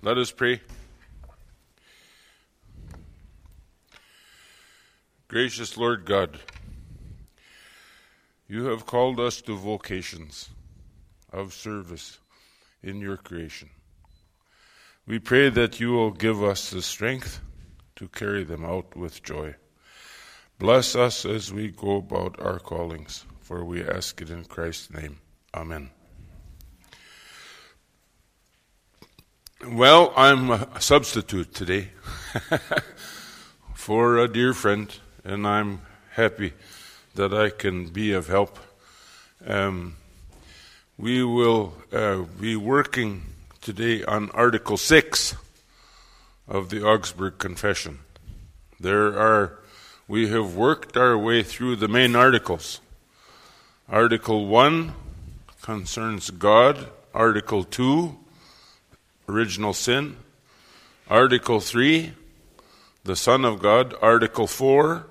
Let us pray. Gracious Lord God, you have called us to vocations of service in your creation. We pray that you will give us the strength to carry them out with joy. Bless us as we go about our callings, for we ask it in Christ's name. Amen. Well, I'm a substitute today for a dear friend, and I'm happy that I can be of help. Um, we will uh, be working today on Article 6 of the Augsburg Confession. There are, we have worked our way through the main articles. Article 1 concerns God, Article 2, original sin, Article 3, the Son of God, Article 4,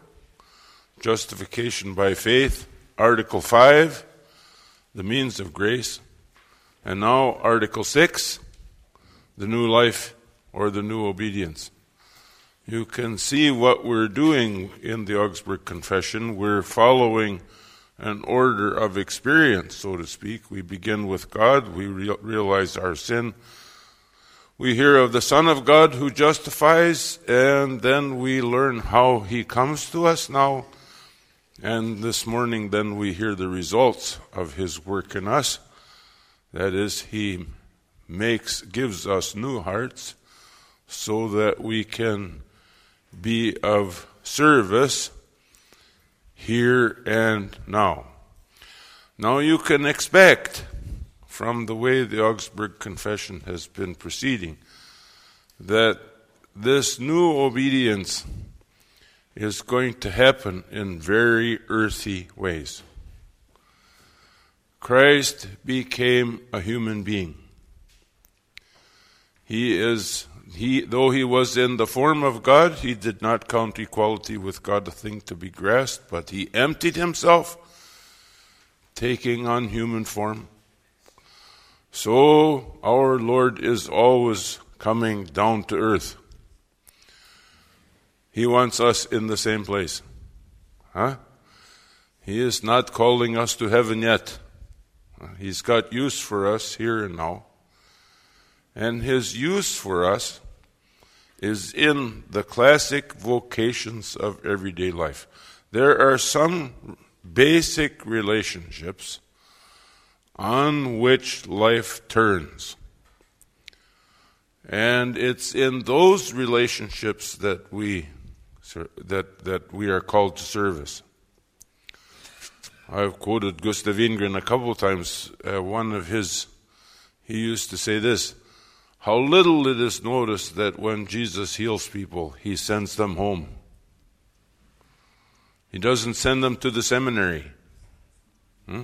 justification by faith, Article 5, the means of grace, and now Article 6, the new life or the new obedience. You can see what we're doing in the Augsburg Confession. We're following an order of experience, so to speak. We begin with God, we re- realize our sin. We hear of the Son of God who justifies, and then we learn how he comes to us now. And this morning, then we hear the results of his work in us. That is, he makes, gives us new hearts so that we can be of service here and now. Now you can expect from the way the Augsburg Confession has been proceeding that this new obedience is going to happen in very earthy ways. Christ became a human being. He is he though he was in the form of God, he did not count equality with God a thing to be grasped, but he emptied himself, taking on human form. So our Lord is always coming down to earth. He wants us in the same place. Huh? He is not calling us to heaven yet. He's got use for us here and now. And his use for us is in the classic vocations of everyday life. There are some basic relationships on which life turns. And it's in those relationships that we that that we are called to service. I've quoted Gustaf Wingren a couple of times. Uh, one of his, he used to say this how little it is noticed that when Jesus heals people, he sends them home. He doesn't send them to the seminary. Hmm?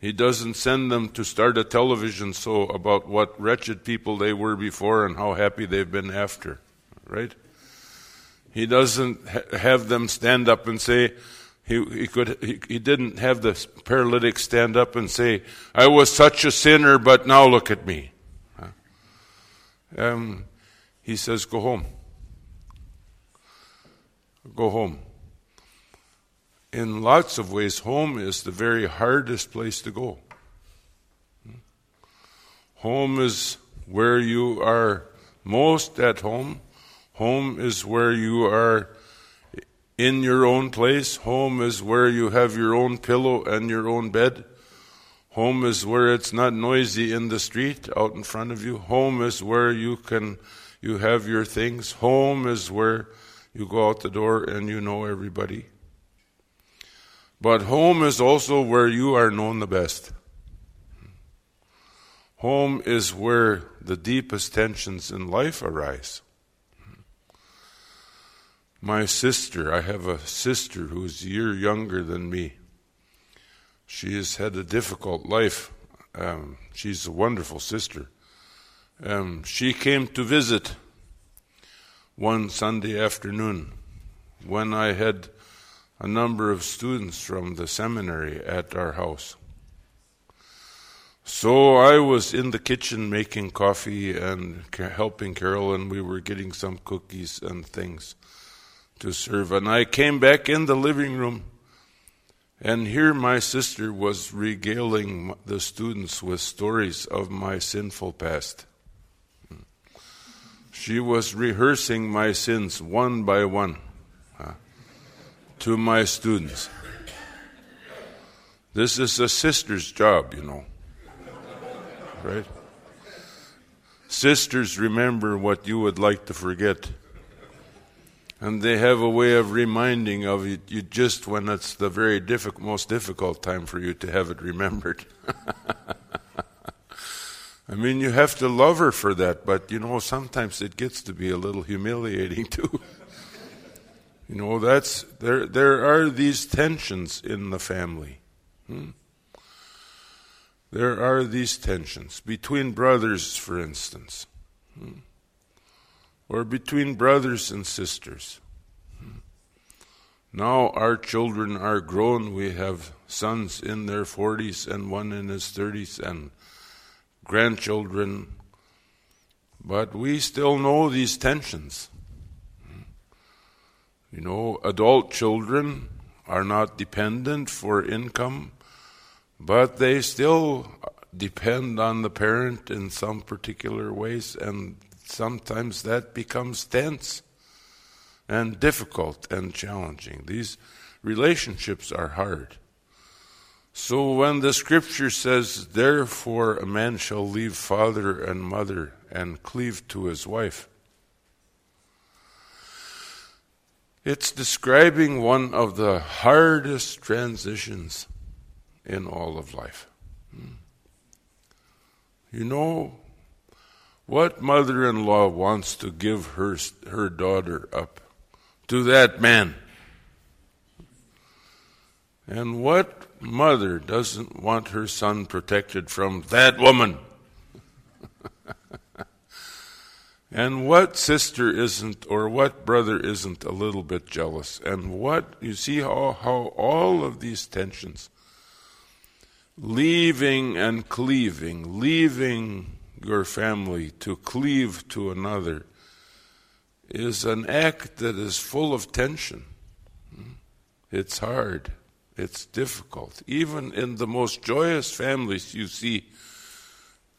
He doesn't send them to start a television show about what wretched people they were before and how happy they've been after. Right? He doesn't ha- have them stand up and say, he, he, could, he, he didn't have the paralytic stand up and say, I was such a sinner, but now look at me. Um, he says, Go home. Go home. In lots of ways, home is the very hardest place to go. Home is where you are most at home. Home is where you are in your own place. Home is where you have your own pillow and your own bed. Home is where it's not noisy in the street out in front of you. Home is where you can you have your things. Home is where you go out the door and you know everybody. But home is also where you are known the best. Home is where the deepest tensions in life arise. My sister, I have a sister who's a year younger than me. She has had a difficult life. Um, she's a wonderful sister. Um, she came to visit one Sunday afternoon when I had a number of students from the seminary at our house. So I was in the kitchen making coffee and helping Carol, and we were getting some cookies and things to serve. And I came back in the living room, and here my sister was regaling the students with stories of my sinful past. She was rehearsing my sins one by one to my students. This is a sister's job, you know. Right? Sisters remember what you would like to forget. And they have a way of reminding of it you just when it's the very difficult, most difficult time for you to have it remembered. I mean, you have to love her for that, but you know, sometimes it gets to be a little humiliating too. You know, that's there. There are these tensions in the family. Hmm? There are these tensions between brothers, for instance, hmm? or between brothers and sisters. Hmm? Now our children are grown. We have sons in their 40s and one in his 30s, and grandchildren, but we still know these tensions. You know, adult children are not dependent for income, but they still depend on the parent in some particular ways, and sometimes that becomes tense and difficult and challenging. These relationships are hard. So when the scripture says, Therefore a man shall leave father and mother and cleave to his wife, it's describing one of the hardest transitions in all of life. Hmm. You know, what mother in law wants to give her, her daughter up to that man? And what mother doesn't want her son protected from that woman? and what sister isn't, or what brother isn't a little bit jealous? And what, you see how, how all of these tensions, leaving and cleaving, leaving your family to cleave to another, is an act that is full of tension. It's hard. It's difficult. Even in the most joyous families, you see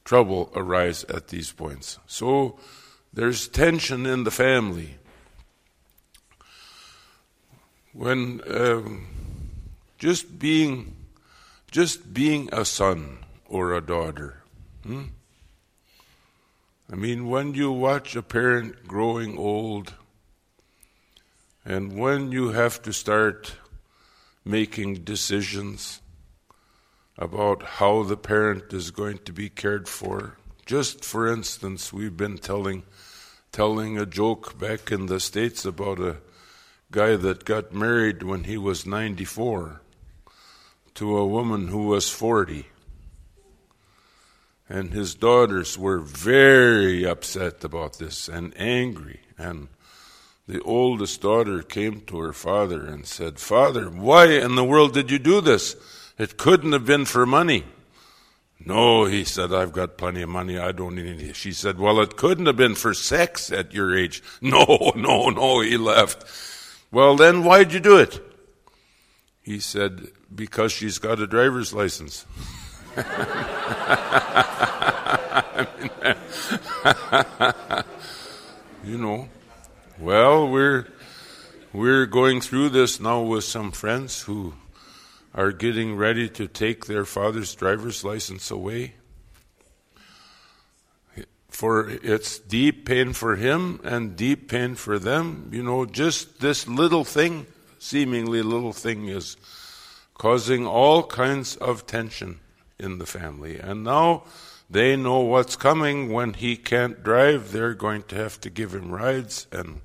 trouble arise at these points. So there's tension in the family. When um, just being, just being a son or a daughter. Hmm? I mean, when you watch a parent growing old, and when you have to start making decisions about how the parent is going to be cared for. Just for instance, we've been telling telling a joke back in the states about a guy that got married when he was 94 to a woman who was 40. And his daughters were very upset about this and angry and the oldest daughter came to her father and said, Father, why in the world did you do this? It couldn't have been for money. No, he said, I've got plenty of money. I don't need any. She said, Well, it couldn't have been for sex at your age. No, no, no, he left. Well, then why'd you do it? He said, Because she's got a driver's license. you know. Well, we're we're going through this now with some friends who are getting ready to take their father's driver's license away. For it's deep pain for him and deep pain for them. You know, just this little thing, seemingly little thing, is causing all kinds of tension in the family. And now they know what's coming when he can't drive. They're going to have to give him rides and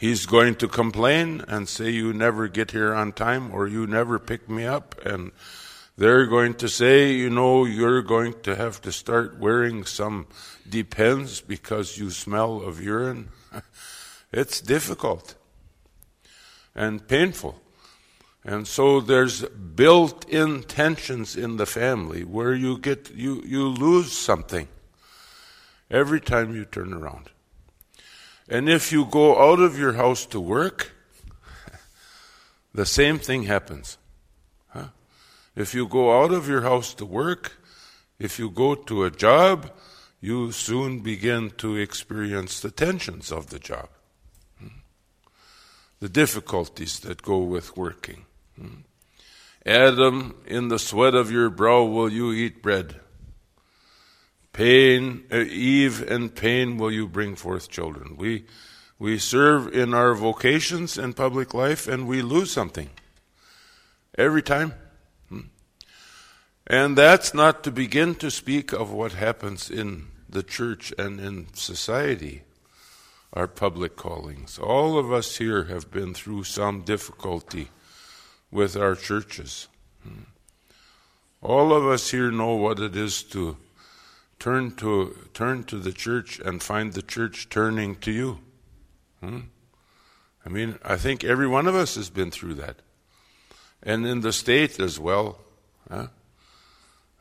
he's going to complain and say, You never get here on time or you never pick me up. And they're going to say, You know, you're going to have to start wearing some depends because you smell of urine. it's difficult and painful. And so there's built-in tensions in the family where you get you, you lose something every time you turn around. And if you go out of your house to work, the same thing happens. Huh? If you go out of your house to work, if you go to a job, you soon begin to experience the tensions of the job, hmm? the difficulties that go with working. Hmm? Adam, in the sweat of your brow will you eat bread. Pain, uh, Eve, and pain will you bring forth children. We we serve in our vocations in public life and we lose something every time. Hmm? And that's not to begin to speak of what happens in the church and in society, our public callings. All of us here have been through some difficulty with our churches. Hmm? All of us here know what it is to turn to turn to the church and find the church turning to you. Hmm? I mean, I think every one of us has been through that. And in the state as well. Huh?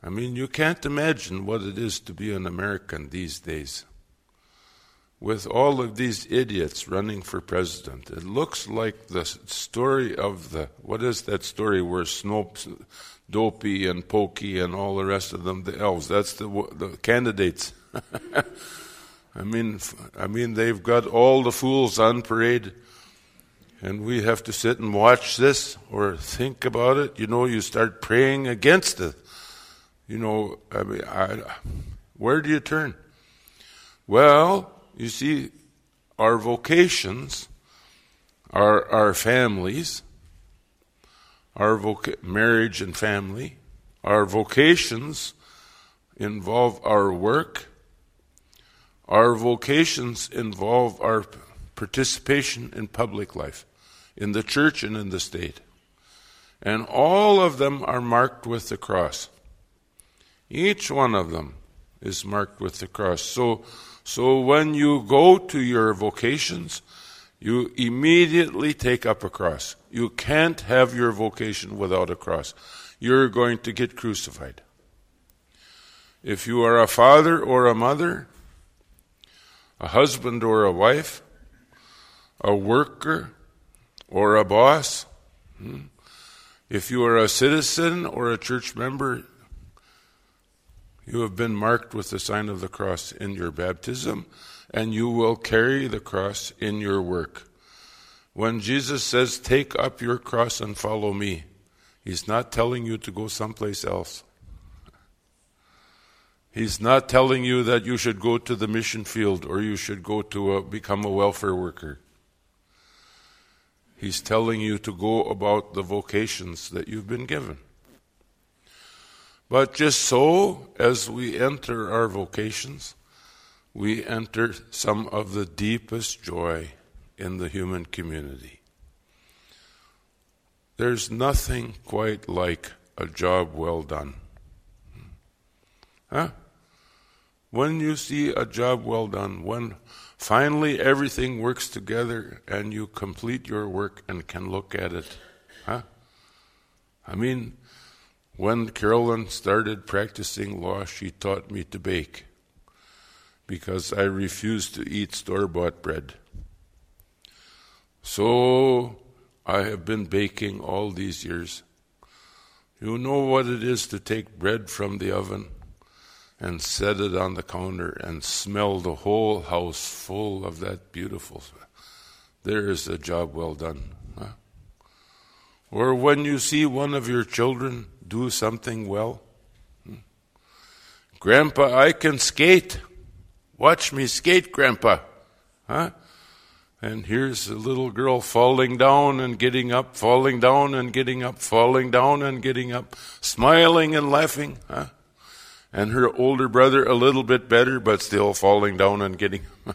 I mean, you can't imagine what it is to be an American these days. With all of these idiots running for president, it looks like the story of the what is that story where Snopes, Dopey and Pokey and all the rest of them, the elves. That's the the candidates. I mean, I mean, they've got all the fools on parade, and we have to sit and watch this or think about it. You know, you start praying against it. You know, I mean, I, where do you turn? Well, you see, our vocations, our our families, our voca- marriage and family, our vocations involve our work our vocations involve our participation in public life, in the church and in the state. And all of them are marked with the cross. Each one of them is marked with the cross. So, so when you go to your vocations, you immediately take up a cross. You can't have your vocation without a cross. You're going to get crucified. If you are a father or a mother, a husband or a wife, a worker or a boss. Hmm? If you are a citizen or a church member, you have been marked with the sign of the cross in your baptism, and you will carry the cross in your work. When Jesus says, Take up your cross and follow me, he's not telling you to go someplace else. He's not telling you that you should go to the mission field or you should go to a, become a welfare worker. He's telling you to go about the vocations that you've been given. But just so as we enter our vocations, we enter some of the deepest joy in the human community. There's nothing quite like a job well done. Huh? When you see a job well done, when finally everything works together and you complete your work and can look at it, huh? I mean, when Carolyn started practicing law, she taught me to bake because I refuse to eat store bought bread. So I have been baking all these years. You know what it is to take bread from the oven and set it on the counter and smell the whole house full of that beautiful. There is a job well done. Huh? Or when you see one of your children do something well, hmm? Grandpa, I can skate. Watch me skate, Grandpa. Huh? And here's a little girl falling down and getting up, falling down and getting up, falling down and getting up, smiling and laughing. Huh? and her older brother a little bit better, but still falling down and getting.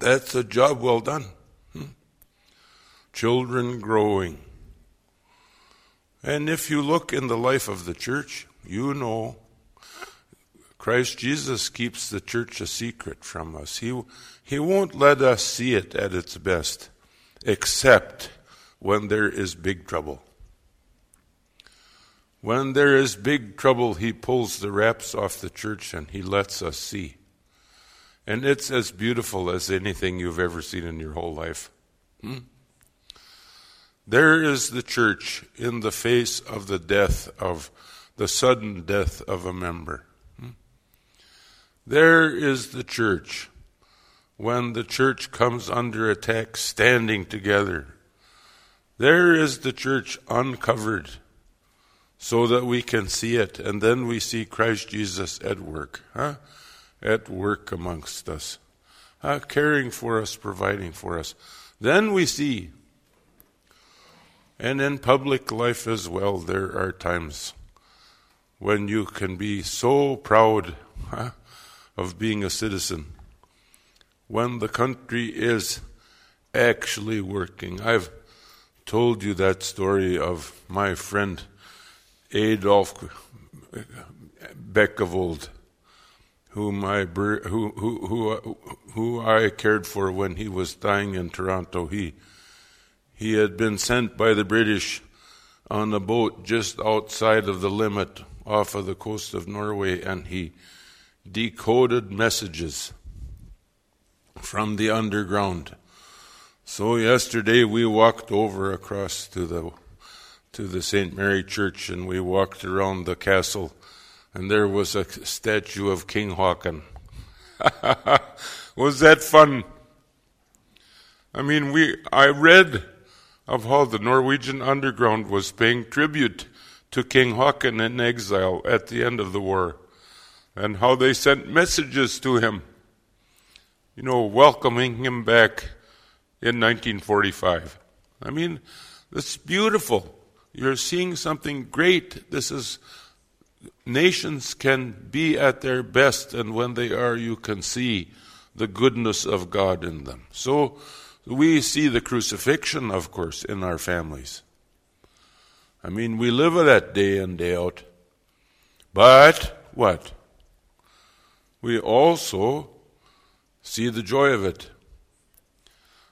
That's a job well done. Hmm? Children growing. And if you look in the life of the church, you know Christ Jesus keeps the church a secret from us. He, he won't let us see it at its best, except when there is big trouble. When there is big trouble, he pulls the wraps off the church and he lets us see. And it's as beautiful as anything you've ever seen in your whole life. Hmm? There is the church in the face of the death of the sudden death of a member. There is the church when the church comes under attack standing together. There is the church uncovered so that we can see it, and then we see Christ Jesus at work, huh? At work amongst us, uh, caring for us, providing for us. Then we see, and in public life as well, there are times when you can be so proud huh, of being a citizen, when the country is actually working. I've told you that story of my friend Adolf Beckevold, whom I who, who, who, who I cared for when he was dying in Toronto. He, he had been sent by the British on a boat just outside of the limit off of the coast of Norway, and he decoded messages from the underground. So yesterday we walked over across to the to the St. Mary Church and we walked around the castle and there was a statue of King Haakon. was that fun? I mean, we I read of how the Norwegian underground was paying tribute to King Haakon in exile at the end of the war and how they sent messages to him, you know, welcoming him back in 1945. I mean, it's beautiful. You're seeing something great. This is nations can be at their best, and when they are, you can see the goodness of God in them. So we see the crucifixion, of course, in our families. I mean, we live that day in, day out. But what? We also see the joy of it.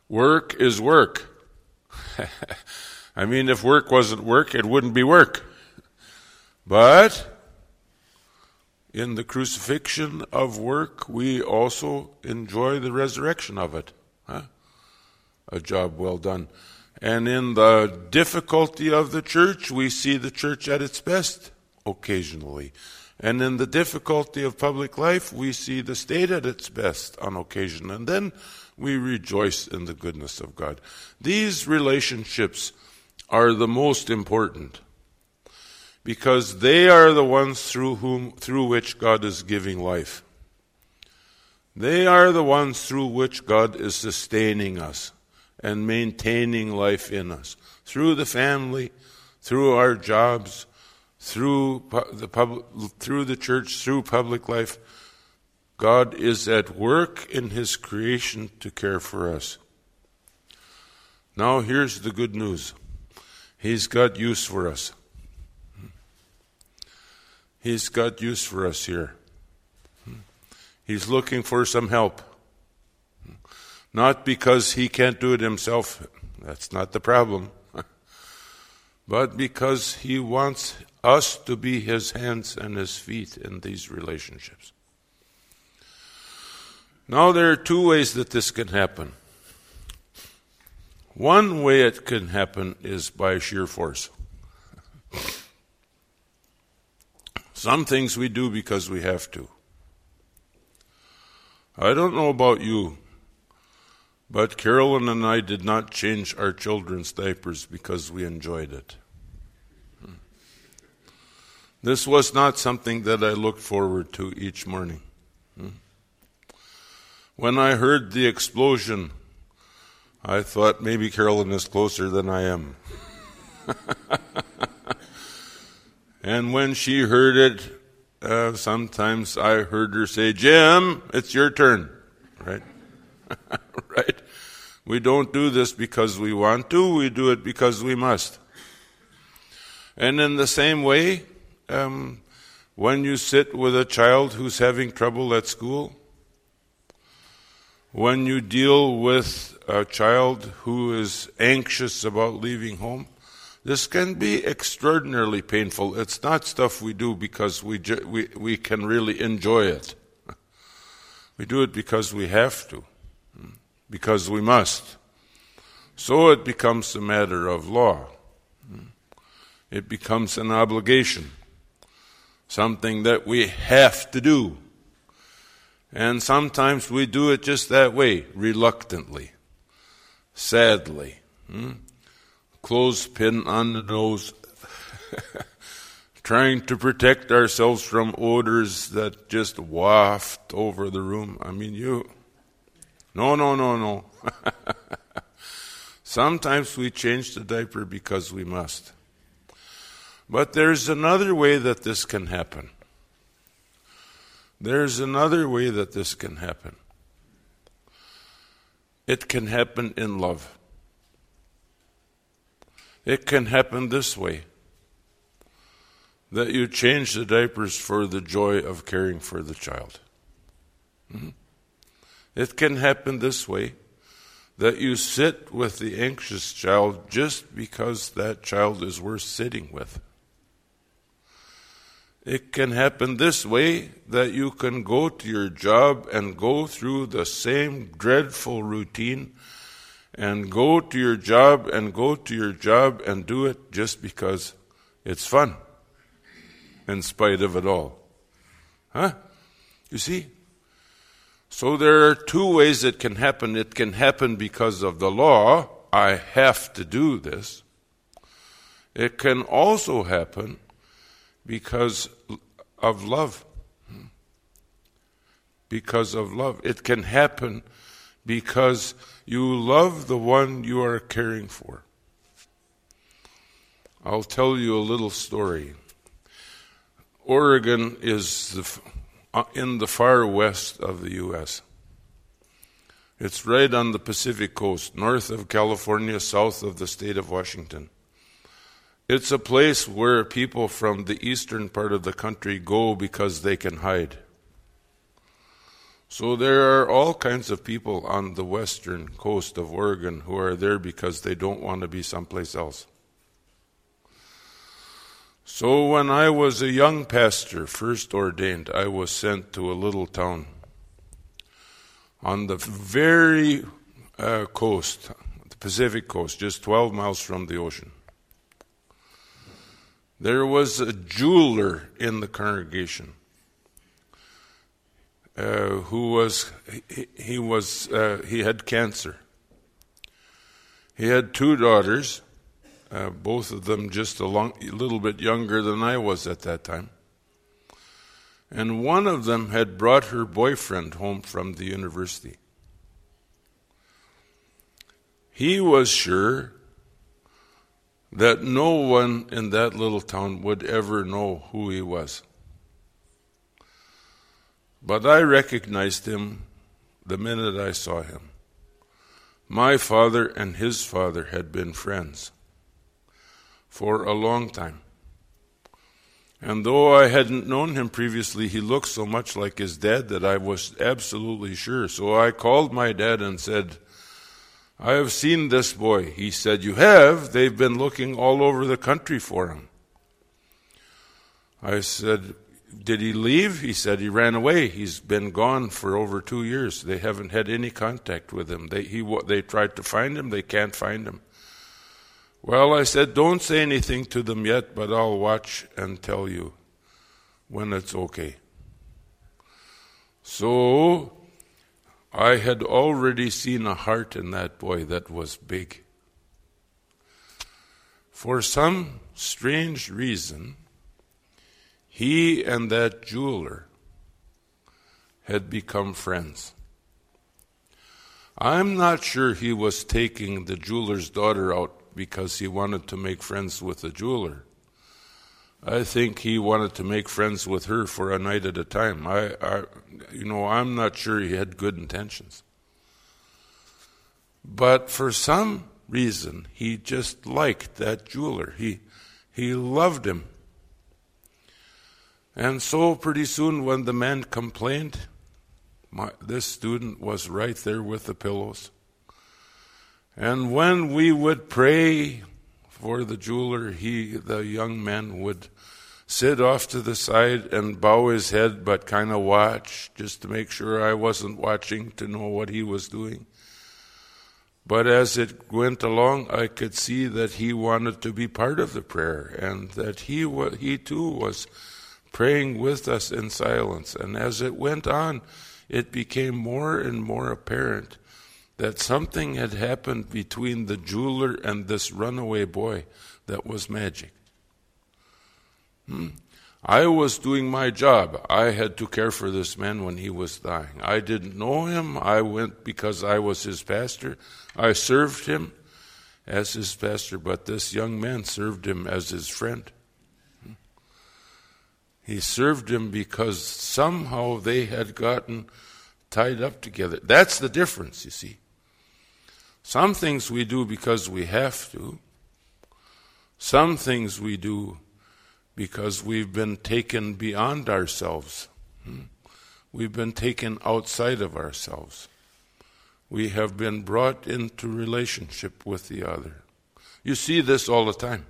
Work is work. I mean, if work wasn't work, it wouldn't be work. But in the crucifixion of work, we also enjoy the resurrection of it. Huh? A job well done. And in the difficulty of the church, we see the church at its best occasionally. And in the difficulty of public life, we see the state at its best on occasion. And then we rejoice in the goodness of God. These relationships are the most important because they are the ones through whom through which God is giving life. They are the ones through which God is sustaining us and maintaining life in us. Through the family, through our jobs, through the pub, through the church, through public life, God is at work in his creation to care for us. Now here's the good news. He's got use for us. He's got use for us here. He's looking for some help. Not because he can't do it himself, that's not the problem, but because he wants us to be his hands and his feet in these relationships. Now, there are two ways that this can happen. One way it can happen is by sheer force. Some things we do because we have to. I don't know about you, but Carolyn and I did not change our children's diapers because we enjoyed it. This was not something that I looked forward to each morning. When I heard the explosion I thought maybe Carolyn is closer than I am. and when she heard it, uh, sometimes I heard her say, Jim, it's your turn. Right? right? We don't do this because we want to, we do it because we must. And in the same way, um, when you sit with a child who's having trouble at school, when you deal with a child who is anxious about leaving home, this can be extraordinarily painful. It's not stuff we do because we, ju- we, we can really enjoy it. We do it because we have to, because we must. So it becomes a matter of law. It becomes an obligation, something that we have to do. And sometimes we do it just that way, reluctantly, sadly. Hmm? Clothespin on the nose, trying to protect ourselves from odors that just waft over the room. I mean, you. No, no, no, no. Sometimes we change the diaper because we must. But there's another way that this can happen. There's another way that this can happen. It can happen in love. It can happen this way that you change the diapers for the joy of caring for the child. Mm-hmm. It can happen this way that you sit with the anxious child just because that child is worth sitting with. It can happen this way that you can go to your job and go through the same dreadful routine and go to your job and go to your job and do it just because it's fun in spite of it all. Huh? You see? So there are two ways it can happen. It can happen because of the law. I have to do this. It can also happen because of love. Because of love. It can happen because you love the one you are caring for. I'll tell you a little story. Oregon is the, uh, in the far west of the U.S. It's right on the Pacific coast, north of California, south of the state of Washington. It's a place where people from the eastern part of the country go because they can hide. So there are all kinds of people on the western coast of Oregon who are there because they don't want to be someplace else. So when I was a young pastor, first ordained, I was sent to a little town on the very uh, coast, the Pacific coast, just 12 miles from the ocean. There was a jeweler in the congregation uh, who was he, he was uh, he had cancer. He had two daughters, uh, both of them just a, long, a little bit younger than I was at that time. And one of them had brought her boyfriend home from the university. He was sure that no one in that little town would ever know who he was. But I recognized him the minute I saw him. My father and his father had been friends for a long time. And though I hadn't known him previously, he looked so much like his dad that I was absolutely sure. So I called my dad and said, I have seen this boy. He said, You have? They've been looking all over the country for him. I said, Did he leave? He said, He ran away. He's been gone for over two years. They haven't had any contact with him. They, he, they tried to find him, they can't find him. Well, I said, Don't say anything to them yet, but I'll watch and tell you when it's okay. So I had already seen a heart in that boy that was big. For some strange reason, he and that jeweler had become friends. I'm not sure he was taking the jeweler's daughter out because he wanted to make friends with the jeweler. I think he wanted to make friends with her for a night at a time. I, I, you know, I'm not sure he had good intentions. But for some reason, he just liked that jeweler. He, he loved him. And so, pretty soon, when the man complained, My, this student was right there with the pillows. And when we would pray for the jeweler, he, the young man, would sit off to the side and bow his head, but kind of watch just to make sure I wasn't watching to know what he was doing. But as it went along, I could see that he wanted to be part of the prayer and that he, he too was praying with us in silence. And as it went on, it became more and more apparent that something had happened between the jeweler and this runaway boy that was magic. Hmm. I was doing my job. I had to care for this man when he was dying. I didn't know him. I went because I was his pastor. I served him as his pastor, but this young man served him as his friend. He served him because somehow they had gotten tied up together. That's the difference, you see. Some things we do because we have to. Some things we do because we've been taken beyond ourselves. Hmm? We've been taken outside of ourselves. We have been brought into relationship with the other. You see this all the time.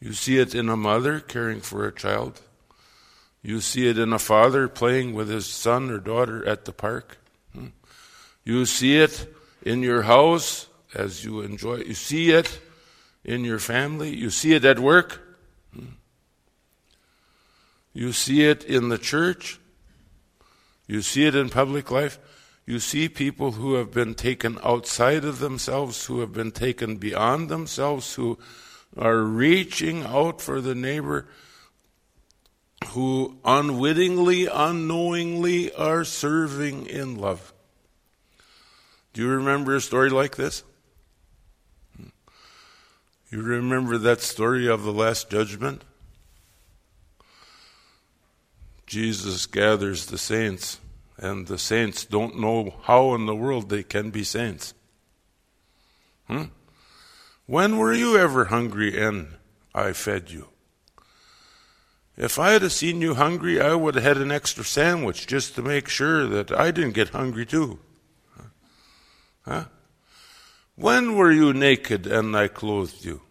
You see it in a mother caring for a child. You see it in a father playing with his son or daughter at the park. Hmm? You see it in your house as you enjoy You see it in your family. You see it at work. Hmm? You see it in the church. You see it in public life. You see people who have been taken outside of themselves, who have been taken beyond themselves, who are reaching out for the neighbor, who unwittingly, unknowingly are serving in love. Do you remember a story like this? You remember that story of the Last Judgment? Jesus gathers the saints, and the saints don't know how in the world they can be saints. Hmm? When were you ever hungry and I fed you? If I had seen you hungry, I would have had an extra sandwich just to make sure that I didn't get hungry too. Huh? When were you naked and I clothed you?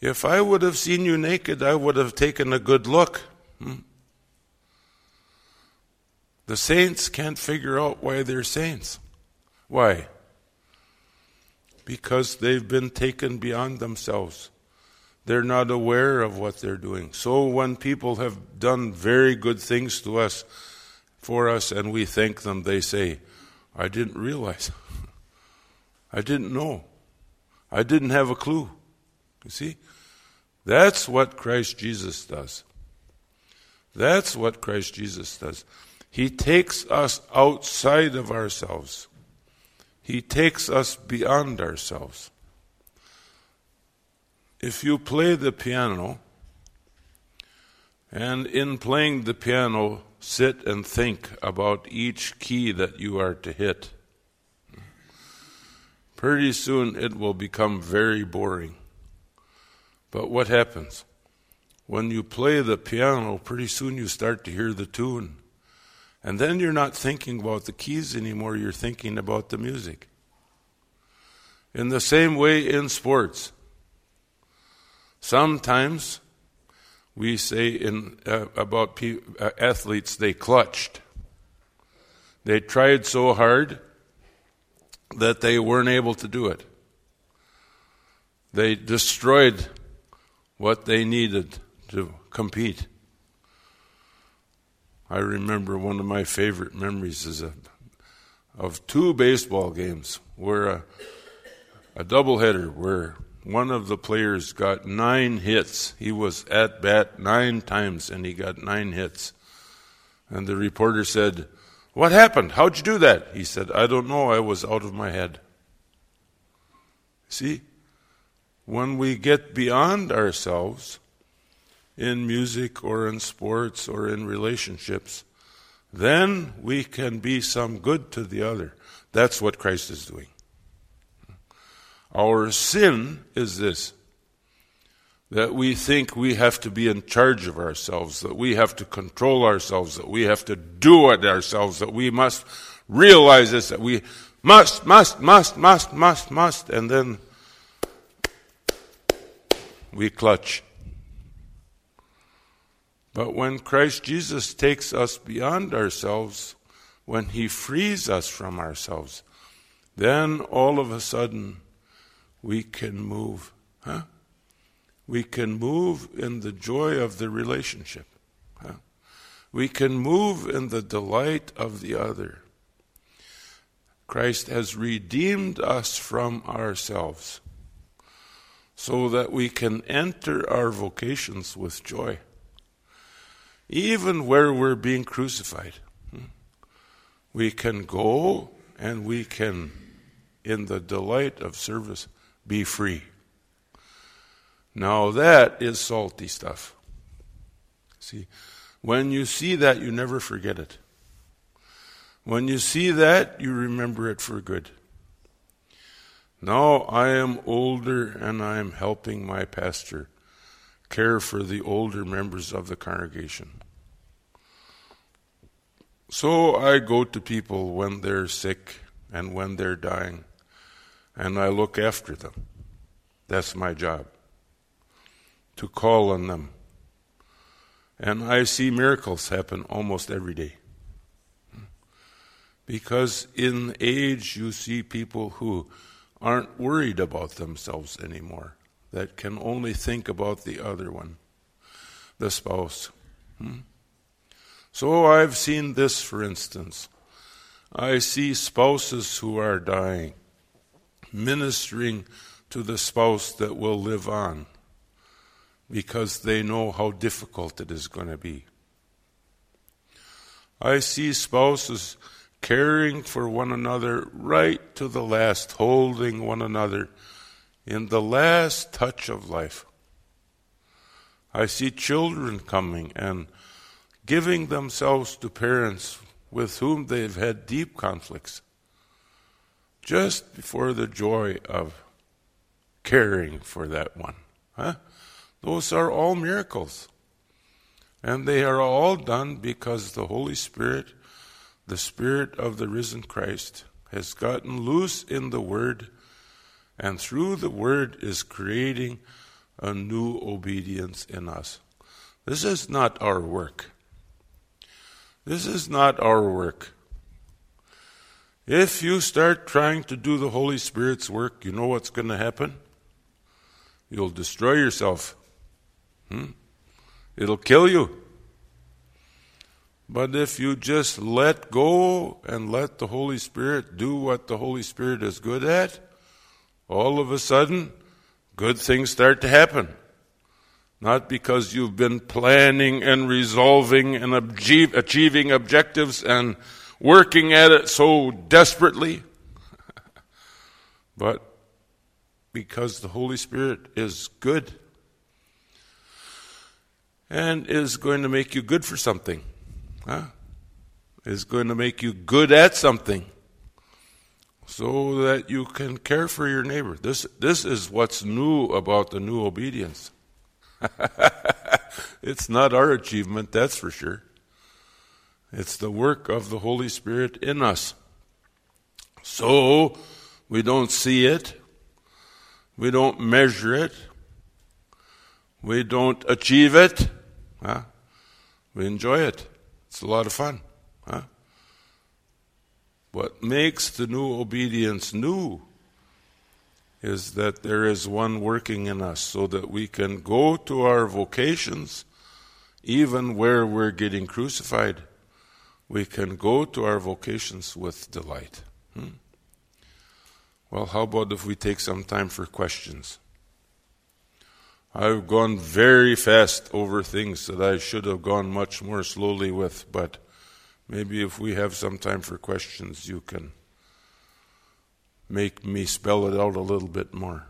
If I would have seen you naked, I would have taken a good look. Hmm? The saints can't figure out why they're saints. Why? Because they've been taken beyond themselves. They're not aware of what they're doing. So when people have done very good things to us, for us, and we thank them, they say, I didn't realize. I didn't know. I didn't have a clue. You see? That's what Christ Jesus does. That's what Christ Jesus does. He takes us outside of ourselves. He takes us beyond ourselves. If you play the piano, and in playing the piano, sit and think about each key that you are to hit, pretty soon it will become very boring. But what happens? When you play the piano, pretty soon you start to hear the tune. And then you're not thinking about the keys anymore, you're thinking about the music. In the same way in sports, sometimes we say in, uh, about pe- uh, athletes they clutched. They tried so hard that they weren't able to do it. They destroyed what they needed to compete. I remember one of my favorite memories is a, of two baseball games where a, a doubleheader where one of the players got nine hits. He was at bat nine times and he got nine hits. And the reporter said, What happened? How'd you do that? He said, I don't know. I was out of my head. See, when we get beyond ourselves, in music or in sports or in relationships, then we can be some good to the other. That's what Christ is doing. Our sin is this that we think we have to be in charge of ourselves, that we have to control ourselves, that we have to do it ourselves, that we must realize this, that we must, must, must, must, must, must, and then we clutch. But when Christ Jesus takes us beyond ourselves, when he frees us from ourselves, then all of a sudden we can move. Huh? We can move in the joy of the relationship. Huh? We can move in the delight of the other. Christ has redeemed us from ourselves so that we can enter our vocations with joy even where we're being crucified. Hmm? We can go and we can, in the delight of service, be free. Now that is salty stuff. See, when you see that, you never forget it. When you see that, you remember it for good. Now I am older and I am helping my pastor care for the older members of the congregation. So I go to people when they're sick and when they're dying, and I look after them. That's my job, to call on them. And I see miracles happen almost every day. Because in age, you see people who aren't worried about themselves anymore, that can only think about the other one, the spouse. Hmm? So I've seen this, for instance. I see spouses who are dying, ministering to the spouse that will live on because they know how difficult it is going to be. I see spouses caring for one another right to the last, holding one another in the last touch of life. I see children coming and giving themselves to parents with whom they've had deep conflicts, just for the joy of caring for that one. Huh? Those are all miracles. And they are all done because the Holy Spirit, the Spirit of the risen Christ, has gotten loose in the Word, and through the Word is creating a new obedience in us. This is not our work. This is not our work. If you start trying to do the Holy Spirit's work, you know what's going to happen? You'll destroy yourself. Hmm? It'll kill you. But if you just let go and let the Holy Spirit do what the Holy Spirit is good at, all of a sudden, good things start to happen. Not because you've been planning and resolving and achieving objectives and working at it so desperately, but because the Holy Spirit is good and is going to make you good for something. Huh? Is going to make you good at something so that you can care for your neighbor. This, this is what's new about the new obedience. it's not our achievement, that's for sure. It's the work of the Holy Spirit in us. So, we don't see it, we don't measure it, we don't achieve it, huh? we enjoy it. It's a lot of fun. Huh? What makes the new obedience new is that there is one working in us so that we can go to our vocations even where we're getting crucified. We can go to our vocations with delight. Hmm? Well, how about if we take some time for questions? I've gone very fast over things that I should have gone much more slowly with, but maybe if we have some time for questions, you can make me spell it out a little bit more.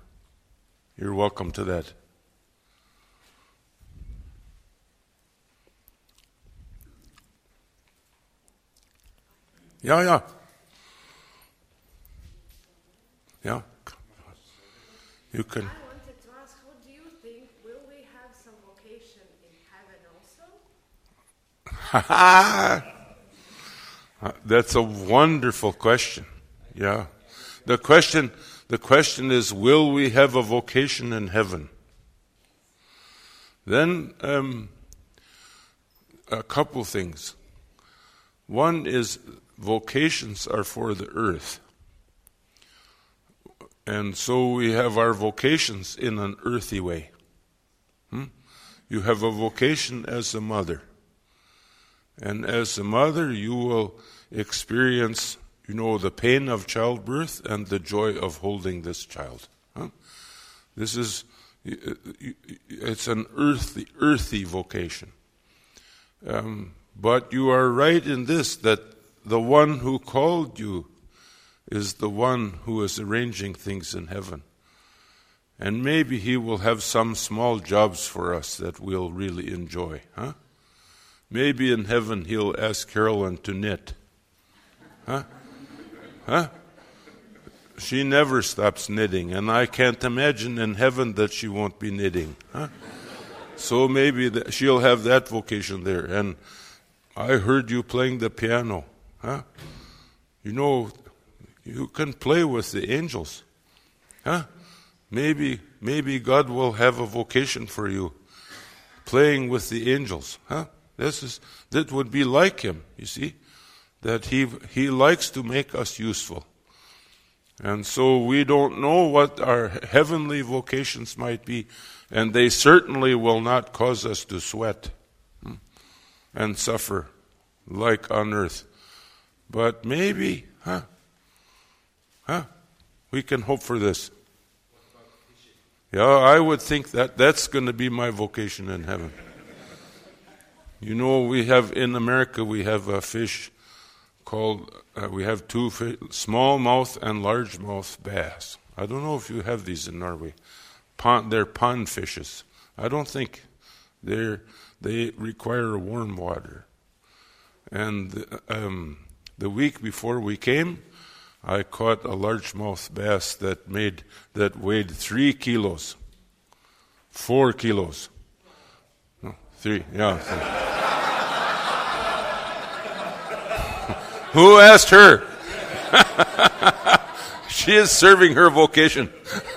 You're welcome to that. Ja, ja. Yeah. You can. I wanted to ask, what do you think? Will we have some vocation in heaven also? Uh, that's a wonderful question. Yeah. The question, the question is, will we have a vocation in heaven? Then, um, a couple things. One is vocations are for the earth. And so we have our vocations in an earthy way. Hmm? You have a vocation as a mother. And as a mother, you will experience, you know, the pain of childbirth and the joy of holding this child. Huh? This is, it's an earthy, earthy vocation. Um, but you are right in this that the one who called you is the one who is arranging things in heaven. And maybe he will have some small jobs for us that we'll really enjoy, huh? Maybe in heaven he'll ask Carolyn to knit. Huh? Huh? She never stops knitting, and I can't imagine in heaven that she won't be knitting. Huh? So maybe she'll have that vocation there. And I heard you playing the piano. Huh? You know, you can play with the angels. Huh? Maybe, maybe God will have a vocation for you, playing with the angels. Huh? This is that would be like Him. You see, that He He likes to make us useful, and so we don't know what our heavenly vocations might be, and they certainly will not cause us to sweat hmm, and suffer like on earth. But maybe, huh? Huh? We can hope for this. Yeah, I would think that that's going to be my vocation in heaven. You know, we have in America we have a fish called uh, we have two fish, smallmouth and largemouth bass. I don't know if you have these in Norway. Pond, they're pond fishes. I don't think they they require warm water. And um, the week before we came, I caught a largemouth bass that made that weighed three kilos, four kilos, no, three, yeah. Who asked her? she is serving her vocation.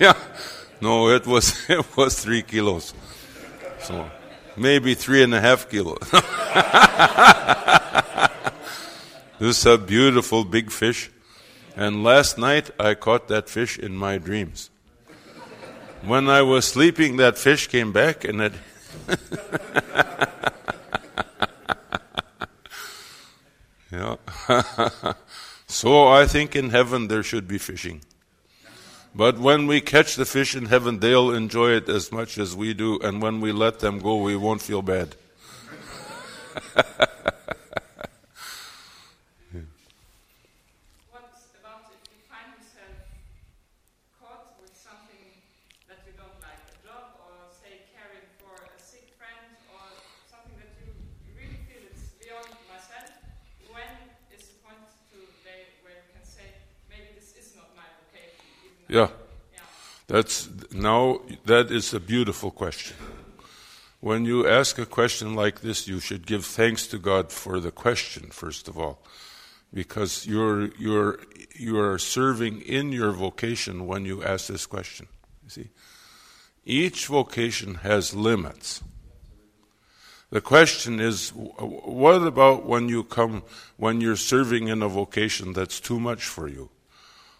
yeah, no, it was it was three kilos, so maybe three and a half kilos. This is a beautiful big fish. And last night I caught that fish in my dreams. When I was sleeping, that fish came back and it. yeah. so I think in heaven there should be fishing. But when we catch the fish in heaven, they'll enjoy it as much as we do. And when we let them go, we won't feel bad. Yeah. That's now that is a beautiful question. When you ask a question like this, you should give thanks to God for the question first of all, because you're you're you are serving in your vocation when you ask this question. You see, each vocation has limits. The question is, what about when you come when you're serving in a vocation that's too much for you?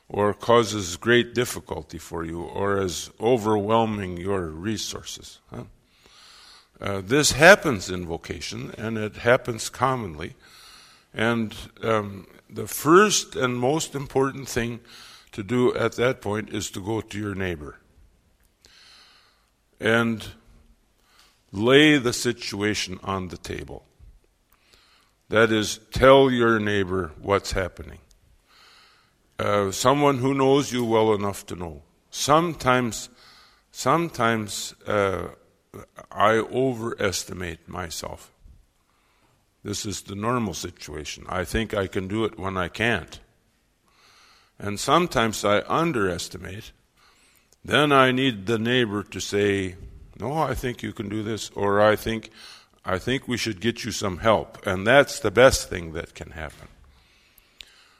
Or causes great difficulty for you or is overwhelming your resources. Huh? Uh, this happens in vocation and it happens commonly. And um, the first and most important thing to do at that point is to go to your neighbor and lay the situation on the table. That is, tell your neighbor what's happening. Uh, someone who knows you well enough to know. Sometimes, sometimes uh, I overestimate myself. This is the normal situation. I think I can do it when I can't. And sometimes I underestimate. Then I need the neighbor to say, No, I think you can do this, or I think, I think we should get you some help. And that's the best thing that can happen.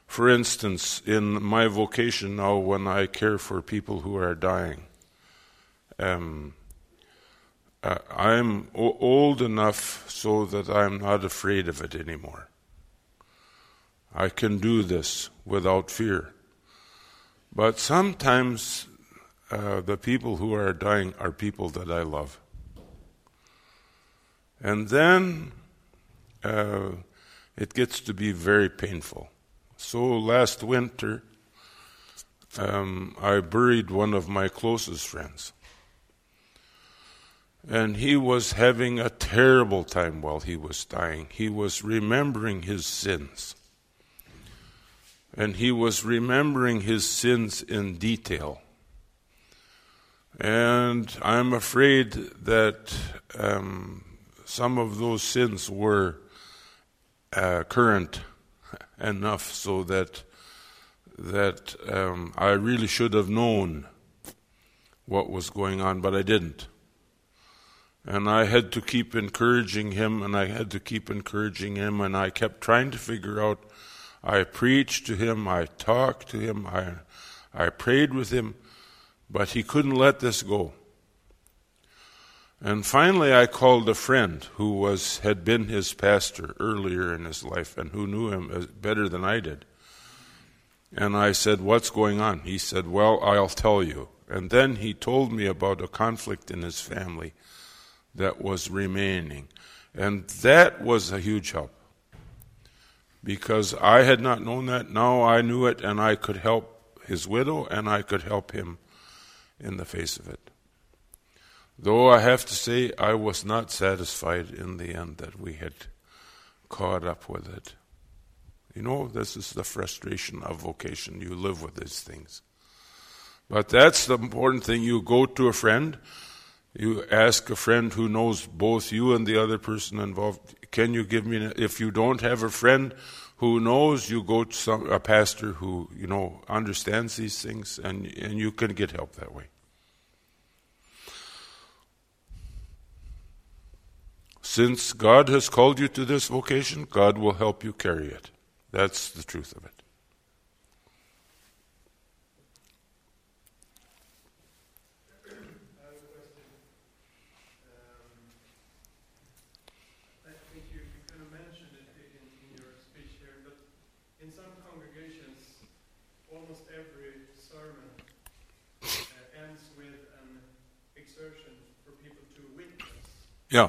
For instance, in my vocation now, when I care for people who are dying, um, uh, I'm o- old enough so that I'm not afraid of it anymore. I can do this without fear. But sometimes uh, the people who are dying are people that I love. And then uh, it gets to be very painful. So last winter, um, I buried one of my closest friends. And he was having a terrible time while he was dying. He was remembering his sins. And he was remembering his sins in detail. And I'm afraid that um, some of those sins were uh, current enough so that that um, I really should have known what was going on, but I didn't. And I had to keep encouraging him, and I had to keep encouraging him, and I kept trying to figure out. I preached to him, I talked to him, I, I prayed with him, but he couldn't let this go. And finally, I called a friend who was had been his pastor earlier in his life and who knew him better than I did. And I said, "What's going on?" He said, "Well, I'll tell you." And then he told me about a conflict in his family that was remaining, and that was a huge help because I had not known that. Now I knew it, and I could help his widow, and I could help him in the face of it. Though I have to say, I was not satisfied in the end that we had caught up with it. You know, this is the frustration of vocation. You live with these things. But that's the important thing. You go to a friend, you ask a friend who knows both you and the other person involved, can you give me, if you don't have a friend who knows, you go to some, a pastor who, you know, understands these things and, and you can get help that way. Since God has called you to this vocation, God will help you carry it. That's the truth of it. Yeah.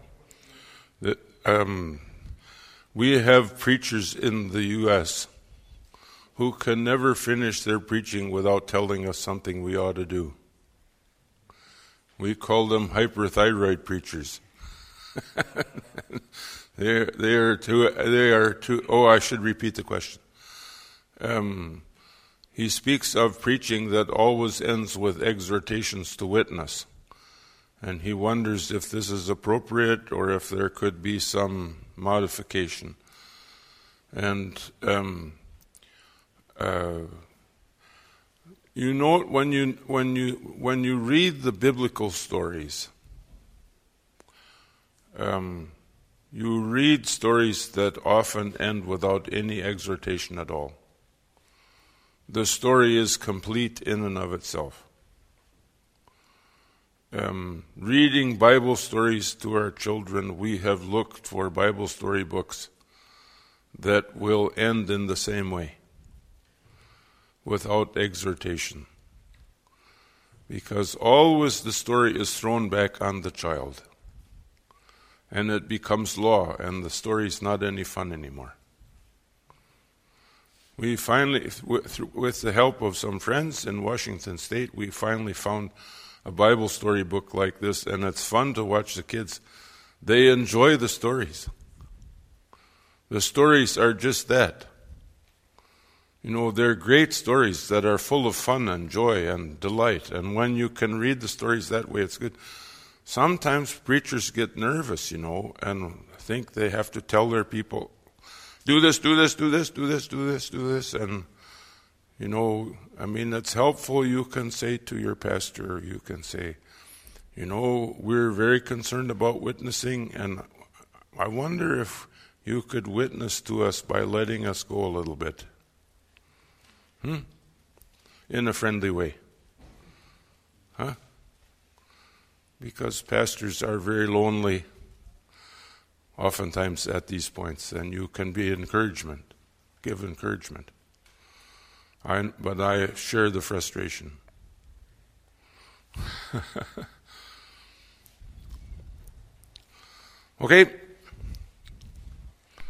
Um, we have preachers in the U.S. who can never finish their preaching without telling us something we ought to do. We call them hyperthyroid preachers. they they are too they are too. Oh, I should repeat the question. Um, he speaks of preaching that always ends with exhortations to witness and he wonders if this is appropriate or if there could be some modification. And um, uh, you know when you when you when you read the biblical stories, um, you read stories that often end without any exhortation at all. The story is complete in and of itself um, reading Bible stories to our children, we have looked for Bible story books that will end in the same way, without exhortation. Because always the story is thrown back on the child, and it becomes law, and the story is not any fun anymore. we finally, with, with the help of some friends in Washington State, we finally found a Bible story book like this, and it's fun to watch the kids. They enjoy the stories. The stories are just that. You know, they're great stories that are full of fun and joy and delight. And when you can read the stories that way, it's good. Sometimes preachers get nervous, you know, and think they have to tell their people, do this, do this, do this, do this, do this, do this. And, you know, I mean, it's helpful. You can say to your pastor, you can say, you know, we're very concerned about witnessing, and I wonder if you could witness to us by letting us go a little bit. Hmm? In a friendly way. Huh? Because pastors are very lonely oftentimes at these points, and you can be encouragement, give encouragement. I, but I share the frustration. okay,